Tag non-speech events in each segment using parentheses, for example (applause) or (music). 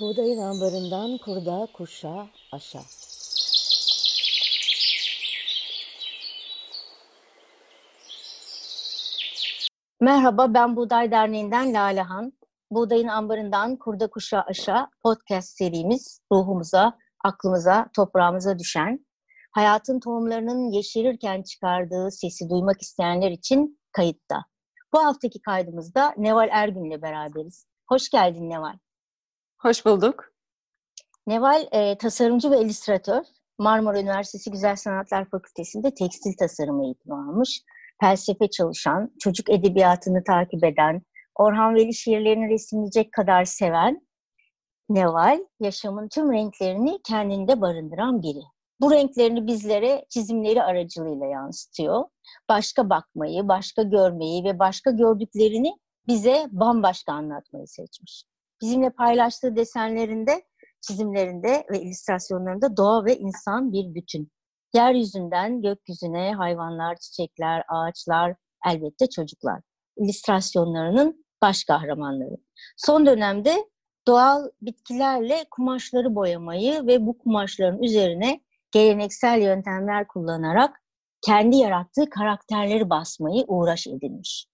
Buğdayın ambarından kurda kuşa aşa. Merhaba, ben Buğday Derneği'nden Lalehan. Buğdayın ambarından kurda kuşa aşa podcast serimiz ruhumuza, aklımıza, toprağımıza düşen, hayatın tohumlarının yeşerirken çıkardığı sesi duymak isteyenler için kayıtta. Bu haftaki kaydımızda Neval Ergün'le beraberiz. Hoş geldin Neval. Hoş bulduk. Neval e, tasarımcı ve illüstratör. Marmara Üniversitesi Güzel Sanatlar Fakültesi'nde tekstil tasarımı eğitimi almış. Felsefe çalışan, çocuk edebiyatını takip eden, Orhan Veli şiirlerini resimleyecek kadar seven Neval, yaşamın tüm renklerini kendinde barındıran biri. Bu renklerini bizlere çizimleri aracılığıyla yansıtıyor. Başka bakmayı, başka görmeyi ve başka gördüklerini bize bambaşka anlatmayı seçmiş. Bizimle paylaştığı desenlerinde, çizimlerinde ve illüstrasyonlarında doğa ve insan bir bütün. Yeryüzünden gökyüzüne hayvanlar, çiçekler, ağaçlar, elbette çocuklar. İllüstrasyonlarının baş kahramanları. Son dönemde doğal bitkilerle kumaşları boyamayı ve bu kumaşların üzerine geleneksel yöntemler kullanarak kendi yarattığı karakterleri basmayı uğraş edinmiş.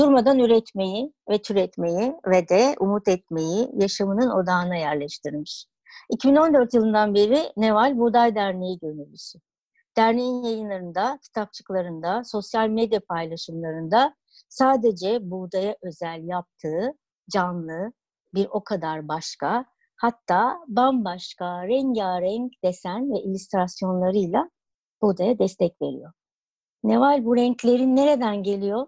Durmadan üretmeyi ve türetmeyi ve de umut etmeyi yaşamının odağına yerleştirmiş. 2014 yılından beri Neval Buğday Derneği gönüllüsü. Derneğin yayınlarında, kitapçıklarında, sosyal medya paylaşımlarında sadece buğdaya özel yaptığı canlı bir o kadar başka, hatta bambaşka rengarenk desen ve illüstrasyonlarıyla buğdaya destek veriyor. Neval bu renklerin nereden geliyor?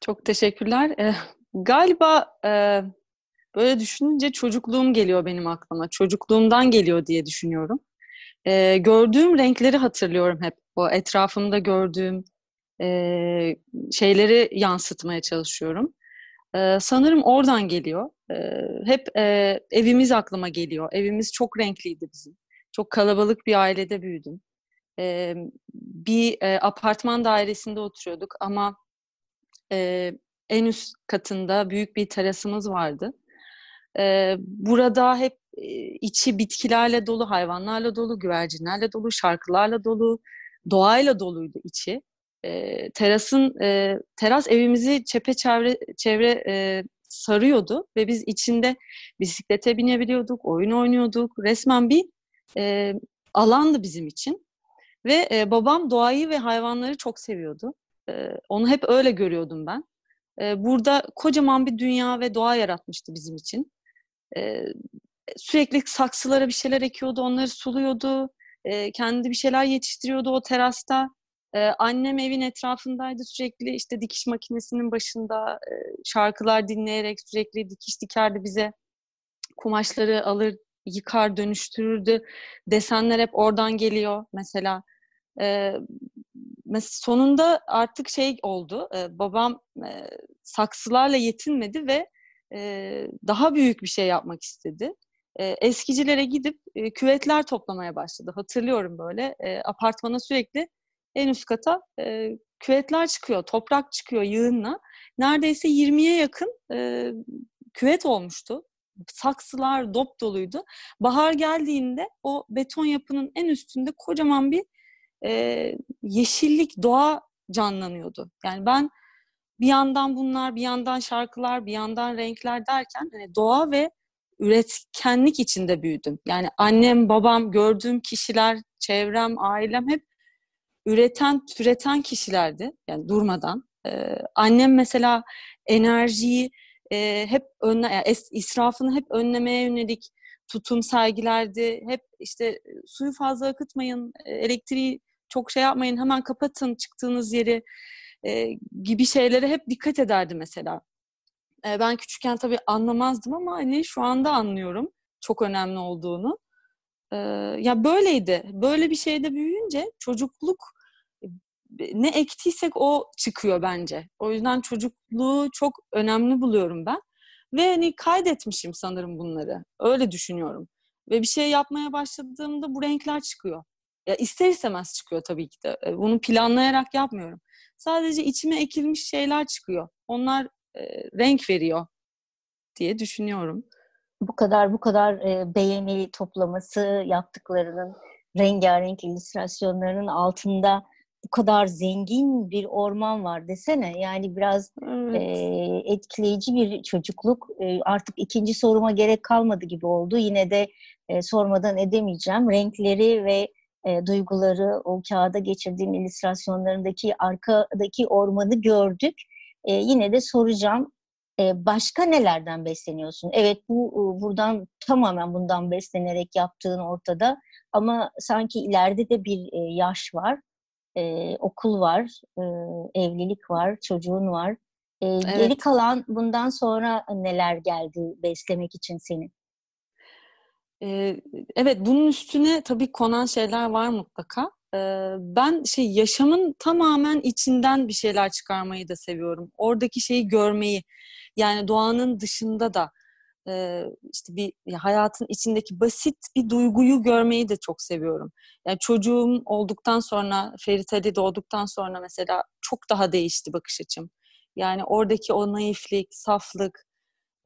Çok teşekkürler. Ee, galiba e, böyle düşününce çocukluğum geliyor benim aklıma. Çocukluğumdan geliyor diye düşünüyorum. Ee, gördüğüm renkleri hatırlıyorum hep. O etrafımda gördüğüm e, şeyleri yansıtmaya çalışıyorum. Ee, sanırım oradan geliyor. Ee, hep e, evimiz aklıma geliyor. Evimiz çok renkliydi bizim. Çok kalabalık bir ailede büyüdüm. Ee, bir e, apartman dairesinde oturuyorduk ama e, en üst katında büyük bir terasımız vardı. E, burada hep içi bitkilerle dolu, hayvanlarla dolu, güvercinlerle dolu, şarkılarla dolu, doğayla doluydu içi. E, terasın e, teras evimizi çepeçevre çevre e, sarıyordu ve biz içinde bisiklete binebiliyorduk, oyun oynuyorduk. Resmen bir e, alandı bizim için. Ve e, babam doğayı ve hayvanları çok seviyordu. Onu hep öyle görüyordum ben. Burada kocaman bir dünya ve doğa yaratmıştı bizim için. Sürekli saksılara bir şeyler ekiyordu, onları suluyordu. Kendi bir şeyler yetiştiriyordu o terasta. Annem evin etrafındaydı sürekli işte dikiş makinesinin başında şarkılar dinleyerek sürekli dikiş dikerdi bize. Kumaşları alır, yıkar, dönüştürürdü. Desenler hep oradan geliyor mesela. Sonunda artık şey oldu. E, babam e, saksılarla yetinmedi ve e, daha büyük bir şey yapmak istedi. E, eskicilere gidip e, küvetler toplamaya başladı. Hatırlıyorum böyle. E, apartmana sürekli en üst kata e, küvetler çıkıyor, toprak çıkıyor yığınla. Neredeyse 20'ye yakın e, küvet olmuştu. Saksılar dop doluydu. Bahar geldiğinde o beton yapının en üstünde kocaman bir e, yeşillik, doğa canlanıyordu. Yani ben bir yandan bunlar, bir yandan şarkılar, bir yandan renkler derken hani doğa ve üretkenlik içinde büyüdüm. Yani annem, babam, gördüğüm kişiler, çevrem, ailem hep üreten, türeten kişilerdi. Yani durmadan. Ee, annem mesela enerjiyi e, hep önle, yani israfını hep önlemeye yönelik tutum sergilerdi. Hep işte suyu fazla akıtmayın, elektriği çok şey yapmayın, hemen kapatın çıktığınız yeri e, gibi şeylere hep dikkat ederdi mesela. E, ben küçükken tabii anlamazdım ama hani şu anda anlıyorum çok önemli olduğunu. E, ya böyleydi. Böyle bir şeyde büyüyünce çocukluk ne ektiysek o çıkıyor bence. O yüzden çocukluğu çok önemli buluyorum ben. Ve hani kaydetmişim sanırım bunları. Öyle düşünüyorum. Ve bir şey yapmaya başladığımda bu renkler çıkıyor. Ya ister istemez çıkıyor tabii ki de. E, bunu planlayarak yapmıyorum. Sadece içime ekilmiş şeyler çıkıyor. Onlar e, renk veriyor diye düşünüyorum. bu kadar bu kadar e, beğeni toplaması yaptıklarının rengarenk illüstrasyonlarının altında bu kadar zengin bir orman var desene. Yani biraz evet. e, etkileyici bir çocukluk. E, artık ikinci soruma gerek kalmadı gibi oldu. Yine de e, sormadan edemeyeceğim. Renkleri ve e, duyguları o kağıda geçirdiğim illüstrasyonlarındaki arkadaki ormanı gördük. E, yine de soracağım. E, başka nelerden besleniyorsun? Evet bu e, buradan tamamen bundan beslenerek yaptığın ortada. Ama sanki ileride de bir e, yaş var e, okul var, e, evlilik var, çocuğun var. E, evet. Geri kalan bundan sonra neler geldi beslemek için seni? Ee, evet, bunun üstüne tabii konan şeyler var mutlaka. Ee, ben şey yaşamın tamamen içinden bir şeyler çıkarmayı da seviyorum. Oradaki şeyi görmeyi, yani doğanın dışında da işte bir hayatın içindeki basit bir duyguyu görmeyi de çok seviyorum. Yani çocuğum olduktan sonra, Ferit Ali doğduktan sonra mesela çok daha değişti bakış açım. Yani oradaki o naiflik, saflık,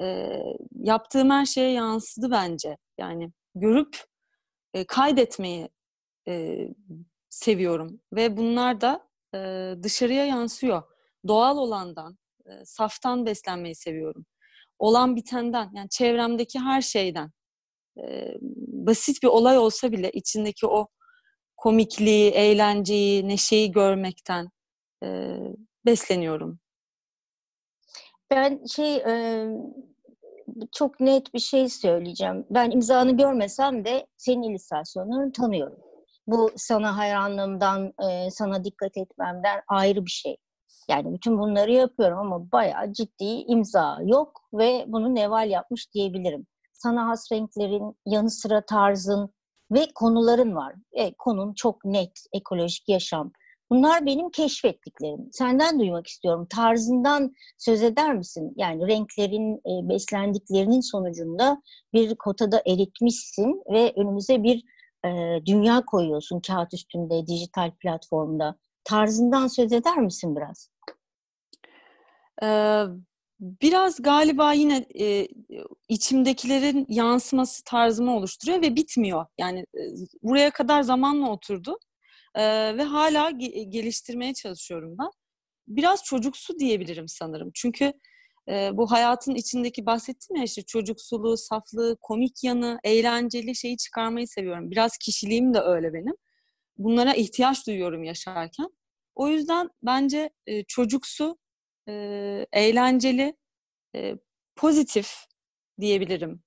e, yaptığım her şeye yansıdı bence. Yani görüp e, kaydetmeyi e, seviyorum ve bunlar da e, dışarıya yansıyor. Doğal olandan, e, saftan beslenmeyi seviyorum olan bitenden yani çevremdeki her şeyden e, basit bir olay olsa bile içindeki o komikliği, eğlenceyi, neşeyi görmekten e, besleniyorum. Ben şey çok net bir şey söyleyeceğim. Ben imzanı görmesem de senin illüstrasyonlarını tanıyorum. Bu sana hayranlığımdan, e, sana dikkat etmemden ayrı bir şey. Yani bütün bunları yapıyorum ama bayağı ciddi imza yok ve bunu Neval yapmış diyebilirim. Sana has renklerin yanı sıra tarzın ve konuların var. E, konun çok net, ekolojik yaşam. Bunlar benim keşfettiklerim. Senden duymak istiyorum. Tarzından söz eder misin? Yani renklerin e, beslendiklerinin sonucunda bir kotada eritmişsin ve önümüze bir e, dünya koyuyorsun kağıt üstünde, dijital platformda. Tarzından söz eder misin biraz? Ee, biraz galiba yine e, içimdekilerin yansıması tarzımı oluşturuyor ve bitmiyor. Yani e, buraya kadar zamanla oturdu e, ve hala ge- geliştirmeye çalışıyorum ben. Biraz çocuksu diyebilirim sanırım. Çünkü e, bu hayatın içindeki bahsettiğim ya işte çocuksuluğu, saflığı, komik yanı, eğlenceli şeyi çıkarmayı seviyorum. Biraz kişiliğim de öyle benim. Bunlara ihtiyaç duyuyorum yaşarken. O yüzden bence e, çocuksu e, eğlenceli, e, pozitif diyebilirim.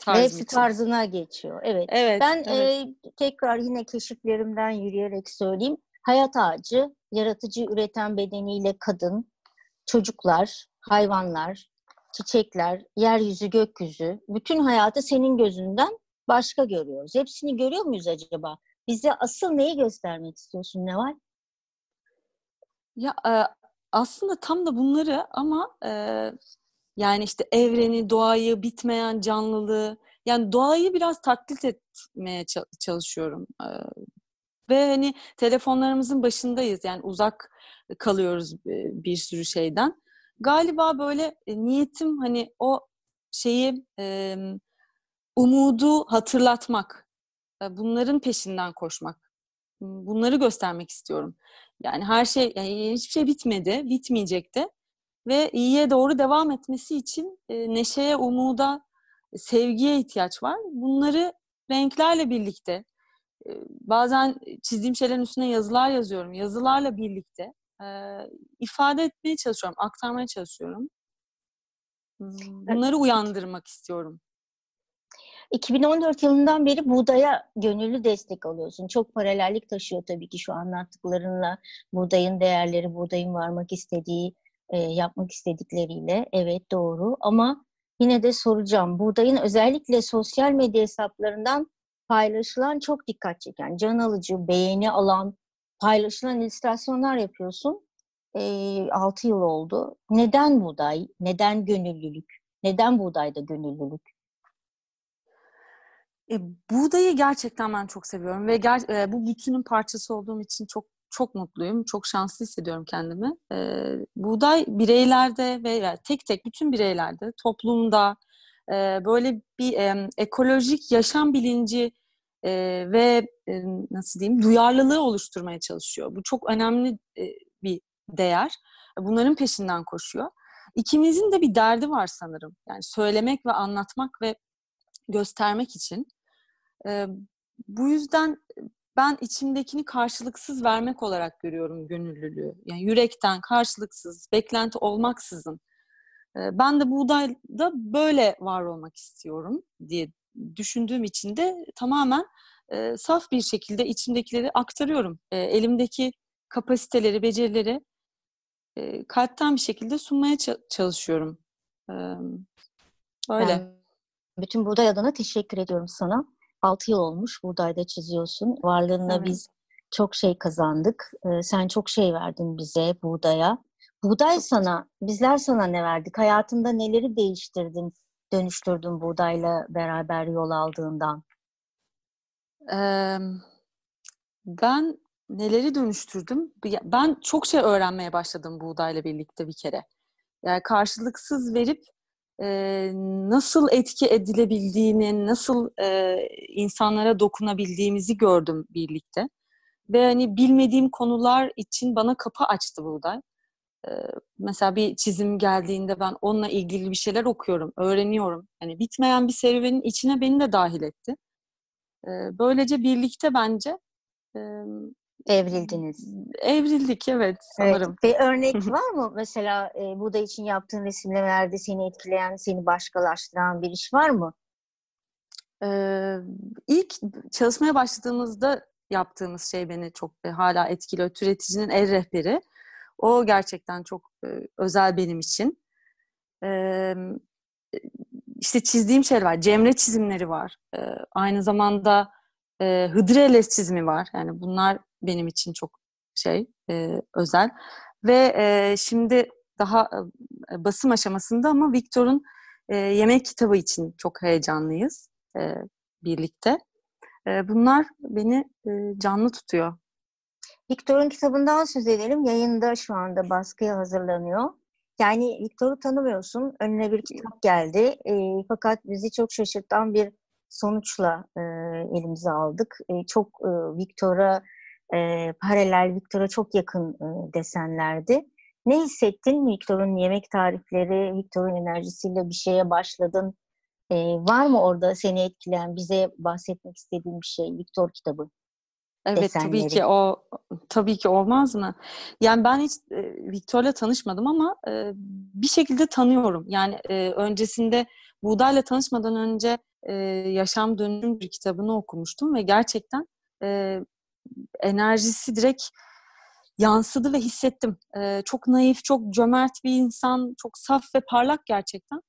Tarzım Hepsi için. tarzına geçiyor. Evet. evet ben evet. E, tekrar yine keşiflerimden yürüyerek söyleyeyim. Hayat ağacı, yaratıcı üreten bedeniyle kadın, çocuklar, hayvanlar, çiçekler, yeryüzü, gökyüzü, bütün hayatı senin gözünden başka görüyoruz. Hepsini görüyor muyuz acaba? Bize asıl neyi göstermek istiyorsun Neval? Ya e, aslında tam da bunları ama e, yani işte evreni, doğayı, bitmeyen canlılığı, yani doğayı biraz taklit etmeye çalışıyorum. E, ve hani telefonlarımızın başındayız yani uzak kalıyoruz bir sürü şeyden. Galiba böyle niyetim hani o şeyi umudu hatırlatmak, bunların peşinden koşmak, bunları göstermek istiyorum. Yani her şey, yani hiçbir şey bitmedi, bitmeyecek de. Ve iyiye doğru devam etmesi için e, neşeye, umuda, sevgiye ihtiyaç var. Bunları renklerle birlikte, e, bazen çizdiğim şeylerin üstüne yazılar yazıyorum. Yazılarla birlikte e, ifade etmeye çalışıyorum, aktarmaya çalışıyorum. Hmm, bunları uyandırmak istiyorum. 2014 yılından beri buğdaya gönüllü destek alıyorsun. Çok paralellik taşıyor tabii ki şu anlattıklarınla buğdayın değerleri, buğdayın varmak istediği, e, yapmak istedikleriyle. Evet doğru ama yine de soracağım. Buğdayın özellikle sosyal medya hesaplarından paylaşılan çok dikkat çeken, can alıcı, beğeni alan, paylaşılan illüstrasyonlar yapıyorsun. E, 6 yıl oldu. Neden buğday? Neden gönüllülük? Neden buğdayda gönüllülük? E, buğdayı gerçekten ben çok seviyorum ve ger- e, bu bütünün parçası olduğum için çok çok mutluyum, çok şanslı hissediyorum kendimi. E, buğday bireylerde ve yani tek tek bütün bireylerde, toplumda e, böyle bir e, ekolojik yaşam bilinci e, ve e, nasıl diyeyim duyarlılığı oluşturmaya çalışıyor. Bu çok önemli e, bir değer. Bunların peşinden koşuyor. İkimizin de bir derdi var sanırım. Yani söylemek ve anlatmak ve göstermek için. E, bu yüzden ben içimdekini karşılıksız vermek olarak görüyorum gönüllülüğü. Yani yürekten, karşılıksız, beklenti olmaksızın. Ben de buğdayda böyle var olmak istiyorum diye düşündüğüm için de tamamen saf bir şekilde içimdekileri aktarıyorum. Elimdeki kapasiteleri, becerileri kalpten bir şekilde sunmaya çalışıyorum. Öyle. Ben bütün buğday adına teşekkür ediyorum sana. 6 yıl olmuş buğdayda çiziyorsun. Varlığında evet. biz çok şey kazandık. E, sen çok şey verdin bize buğdaya. Buğday çok sana, bizler sana ne verdik? Hayatında neleri değiştirdin, dönüştürdün buğdayla beraber yol aldığından? Ee, ben neleri dönüştürdüm? Ben çok şey öğrenmeye başladım buğdayla birlikte bir kere. Yani karşılıksız verip nasıl etki edilebildiğini, nasıl insanlara dokunabildiğimizi gördüm birlikte. Ve hani bilmediğim konular için bana kapı açtı buğday. E, mesela bir çizim geldiğinde ben onunla ilgili bir şeyler okuyorum, öğreniyorum. Hani bitmeyen bir serüvenin içine beni de dahil etti. Böylece birlikte bence Evrildiniz. Evrildik evet sanırım. Evet. Ve örnek (laughs) var mı mesela e, Buda için yaptığın resimlemelerde seni etkileyen, seni başkalaştıran bir iş var mı? Ee, ilk çalışmaya başladığımızda yaptığımız şey beni çok e, hala etkiliyor. Türeticinin el rehberi. O gerçekten çok e, özel benim için. Ee, işte çizdiğim şeyler var. Cemre çizimleri var. Ee, aynı zamanda e, Hıdrellez çizimi var. Yani bunlar benim için çok şey e, özel. Ve e, şimdi daha e, basım aşamasında ama Victor'un e, yemek kitabı için çok heyecanlıyız e, birlikte. E, bunlar beni e, canlı tutuyor. Victor'un kitabından söz edelim. Yayında şu anda baskıya hazırlanıyor. Yani Victor'u tanımıyorsun. Önüne bir kitap geldi. E, fakat bizi çok şaşırtan bir sonuçla e, elimize aldık. E, çok e, Victor'a e, paralel, Victor'a çok yakın e, desenlerdi. Ne hissettin Victor'un yemek tarifleri, Victor'un enerjisiyle bir şeye başladın? E, var mı orada seni etkileyen, bize bahsetmek istediğin bir şey, Victor kitabı? Evet desenleri. tabii ki o tabii ki olmaz mı? Yani ben hiç e, Victor'la tanışmadım ama e, bir şekilde tanıyorum. Yani e, öncesinde Buğday'la tanışmadan önce e, Yaşam Dönüm bir kitabını okumuştum ve gerçekten e, enerjisi direkt yansıdı ve hissettim. E, çok naif, çok cömert bir insan, çok saf ve parlak gerçekten.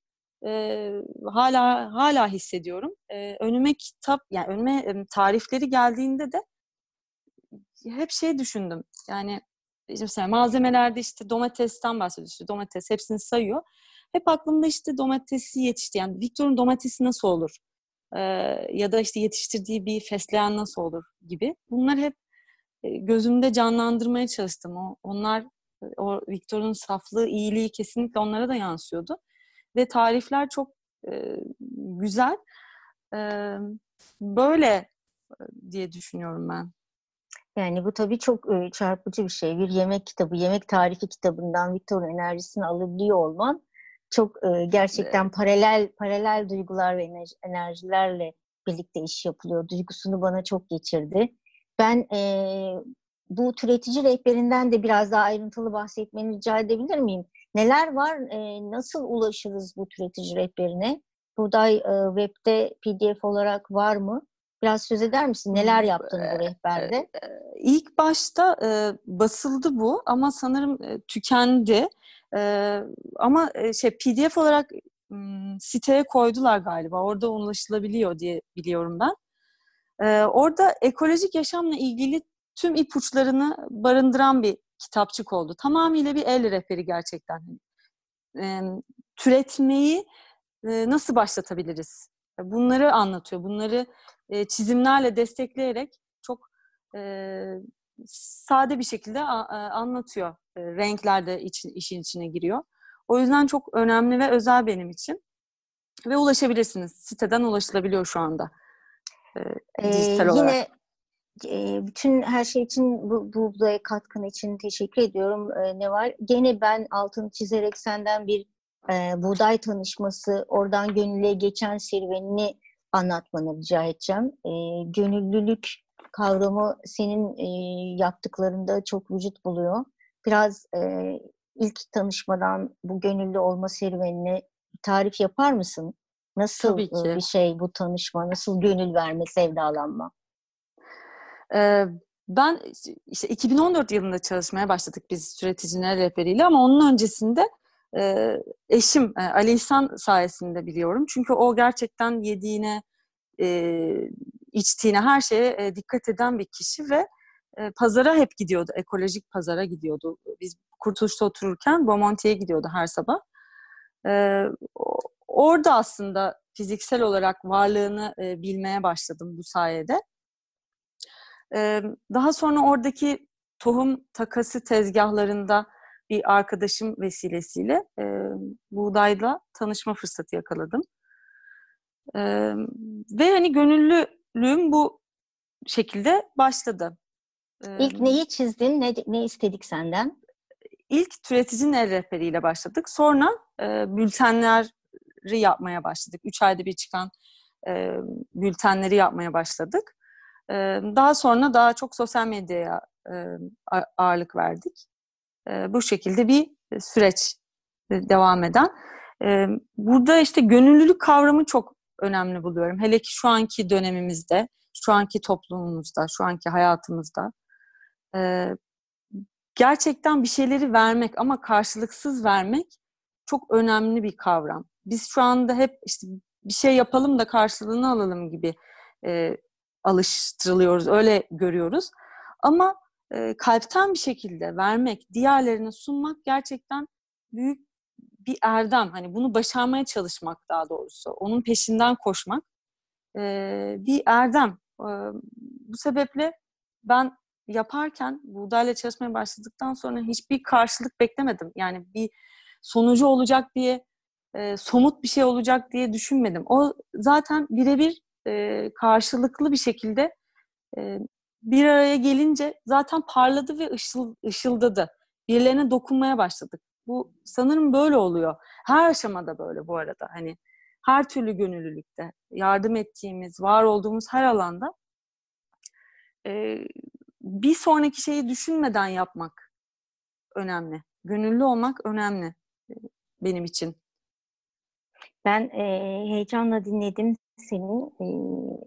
E, hala hala hissediyorum. E, önüme kitap, yani önüme tarifleri geldiğinde de hep şey düşündüm. Yani mesela malzemelerde işte domatesten bahsediyor. İşte domates hepsini sayıyor. Hep aklımda işte domatesi yetişti. Yani Victor'un domatesi nasıl olur? Ya da işte yetiştirdiği bir fesleğen nasıl olur gibi. Bunlar hep gözümde canlandırmaya çalıştım. O, onlar o Victor'un saflığı, iyiliği kesinlikle onlara da yansıyordu. Ve tarifler çok e, güzel. E, böyle diye düşünüyorum ben. Yani bu tabii çok e, çarpıcı bir şey. Bir yemek kitabı, yemek tarifi kitabından Victor'un enerjisini alabiliyor olman çok e, gerçekten evet. paralel paralel duygular ve enerjilerle birlikte iş yapılıyor. Duygusunu bana çok geçirdi. Ben e, bu türetici rehberinden de biraz daha ayrıntılı bahsetmeni rica edebilir miyim? Neler var? E, nasıl ulaşırız bu türetici rehberine? Buğday e, webde PDF olarak var mı? Biraz söz eder misin? Neler yaptın bu rehberde? İlk başta e, basıldı bu ama sanırım e, tükendi. E, ama şey PDF olarak siteye koydular galiba. Orada ulaşılabiliyor diye biliyorum ben. E, orada ekolojik yaşamla ilgili tüm ipuçlarını barındıran bir kitapçık oldu. Tamamıyla bir el rehberi gerçekten. E, türetmeyi e, nasıl başlatabiliriz? Bunları anlatıyor. Bunları e, çizimlerle destekleyerek çok e, sade bir şekilde anlatıyor. Renkler de için, işin içine giriyor. O yüzden çok önemli ve özel benim için. Ve ulaşabilirsiniz. Siteden ulaşılabiliyor şu anda. Ee, dijital olarak. Yine e, bütün her şey için bu, bu katkın için teşekkür ediyorum e, Neval. Gene ben altını çizerek senden bir e, buğday tanışması, oradan gönüllüye geçen serüvenini anlatmanı rica edeceğim. E, gönüllülük kavramı senin e, yaptıklarında çok vücut buluyor. Biraz e, ilk tanışmadan bu gönüllü olma serüvenini tarif yapar mısın? Nasıl bir şey bu tanışma, nasıl gönül verme, sevdalanma? Ee, ben işte 2014 yılında çalışmaya başladık biz üreticiler rehberiyle ama onun öncesinde e, eşim e, Ali İhsan sayesinde biliyorum. Çünkü o gerçekten yediğine, e, içtiğine, her şeye e, dikkat eden bir kişi ve e, pazara hep gidiyordu. Ekolojik pazara gidiyordu. Biz Kurtuluş'ta otururken Bomonti'ye gidiyordu her sabah. E, orada aslında fiziksel olarak varlığını e, bilmeye başladım bu sayede. E, daha sonra oradaki tohum takası tezgahlarında bir arkadaşım vesilesiyle e, buğdayla tanışma fırsatı yakaladım. E, ve hani gönüllülüğüm bu şekilde başladı. İlk neyi çizdin? Ne, ne istedik senden? İlk türeticinin el rehberiyle başladık. Sonra e, bültenleri yapmaya başladık. Üç ayda bir çıkan e, bültenleri yapmaya başladık. E, daha sonra daha çok sosyal medyaya e, ağırlık verdik. E, bu şekilde bir süreç devam eden. E, burada işte gönüllülük kavramı çok önemli buluyorum. Hele ki şu anki dönemimizde, şu anki toplumumuzda, şu anki hayatımızda e, gerçekten bir şeyleri vermek ama karşılıksız vermek çok önemli bir kavram. Biz şu anda hep işte bir şey yapalım da karşılığını alalım gibi e, alıştırılıyoruz, öyle görüyoruz. Ama e, kalpten bir şekilde vermek, diğerlerine sunmak gerçekten büyük bir erdem. Hani bunu başarmaya çalışmak daha doğrusu. Onun peşinden koşmak e, bir erdem. E, bu sebeple ben yaparken buğdayla çalışmaya başladıktan sonra hiçbir karşılık beklemedim. Yani bir sonucu olacak diye, e, somut bir şey olacak diye düşünmedim. O zaten birebir e, karşılıklı bir şekilde e, bir araya gelince zaten parladı ve ışıl, ışıldadı. Birilerine dokunmaya başladık. Bu sanırım böyle oluyor. Her aşamada böyle bu arada. Hani her türlü gönüllülükte yardım ettiğimiz, var olduğumuz her alanda e, bir sonraki şeyi düşünmeden yapmak önemli. Gönüllü olmak önemli benim için. Ben e, heyecanla dinledim seni. E,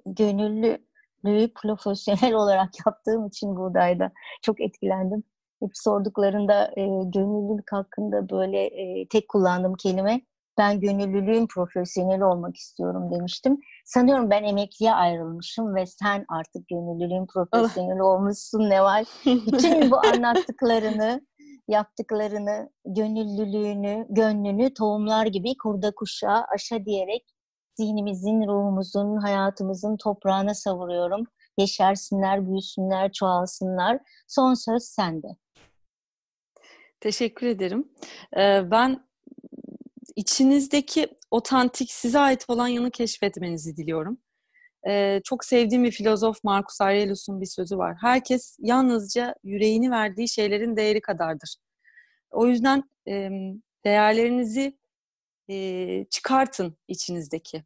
gönüllülüğü profesyonel (laughs) olarak yaptığım için buğdayda çok etkilendim. Hep sorduklarında e, gönüllülük hakkında böyle e, tek kullandığım kelime ben gönüllülüğün profesyoneli olmak istiyorum demiştim. Sanıyorum ben emekliye ayrılmışım ve sen artık gönüllülüğün profesyoneli olmuşsun ne var? Bütün bu (laughs) anlattıklarını, yaptıklarını, gönüllülüğünü, gönlünü tohumlar gibi kurda kuşağa aşa diyerek zihnimizin, ruhumuzun, hayatımızın toprağına savuruyorum. Yeşersinler, büyüsünler, çoğalsınlar. Son söz sende. Teşekkür ederim. Ben içinizdeki otantik, size ait olan yanı keşfetmenizi diliyorum. Ee, çok sevdiğim bir filozof Marcus Aurelius'un bir sözü var. Herkes yalnızca yüreğini verdiği şeylerin değeri kadardır. O yüzden e, değerlerinizi e, çıkartın içinizdeki.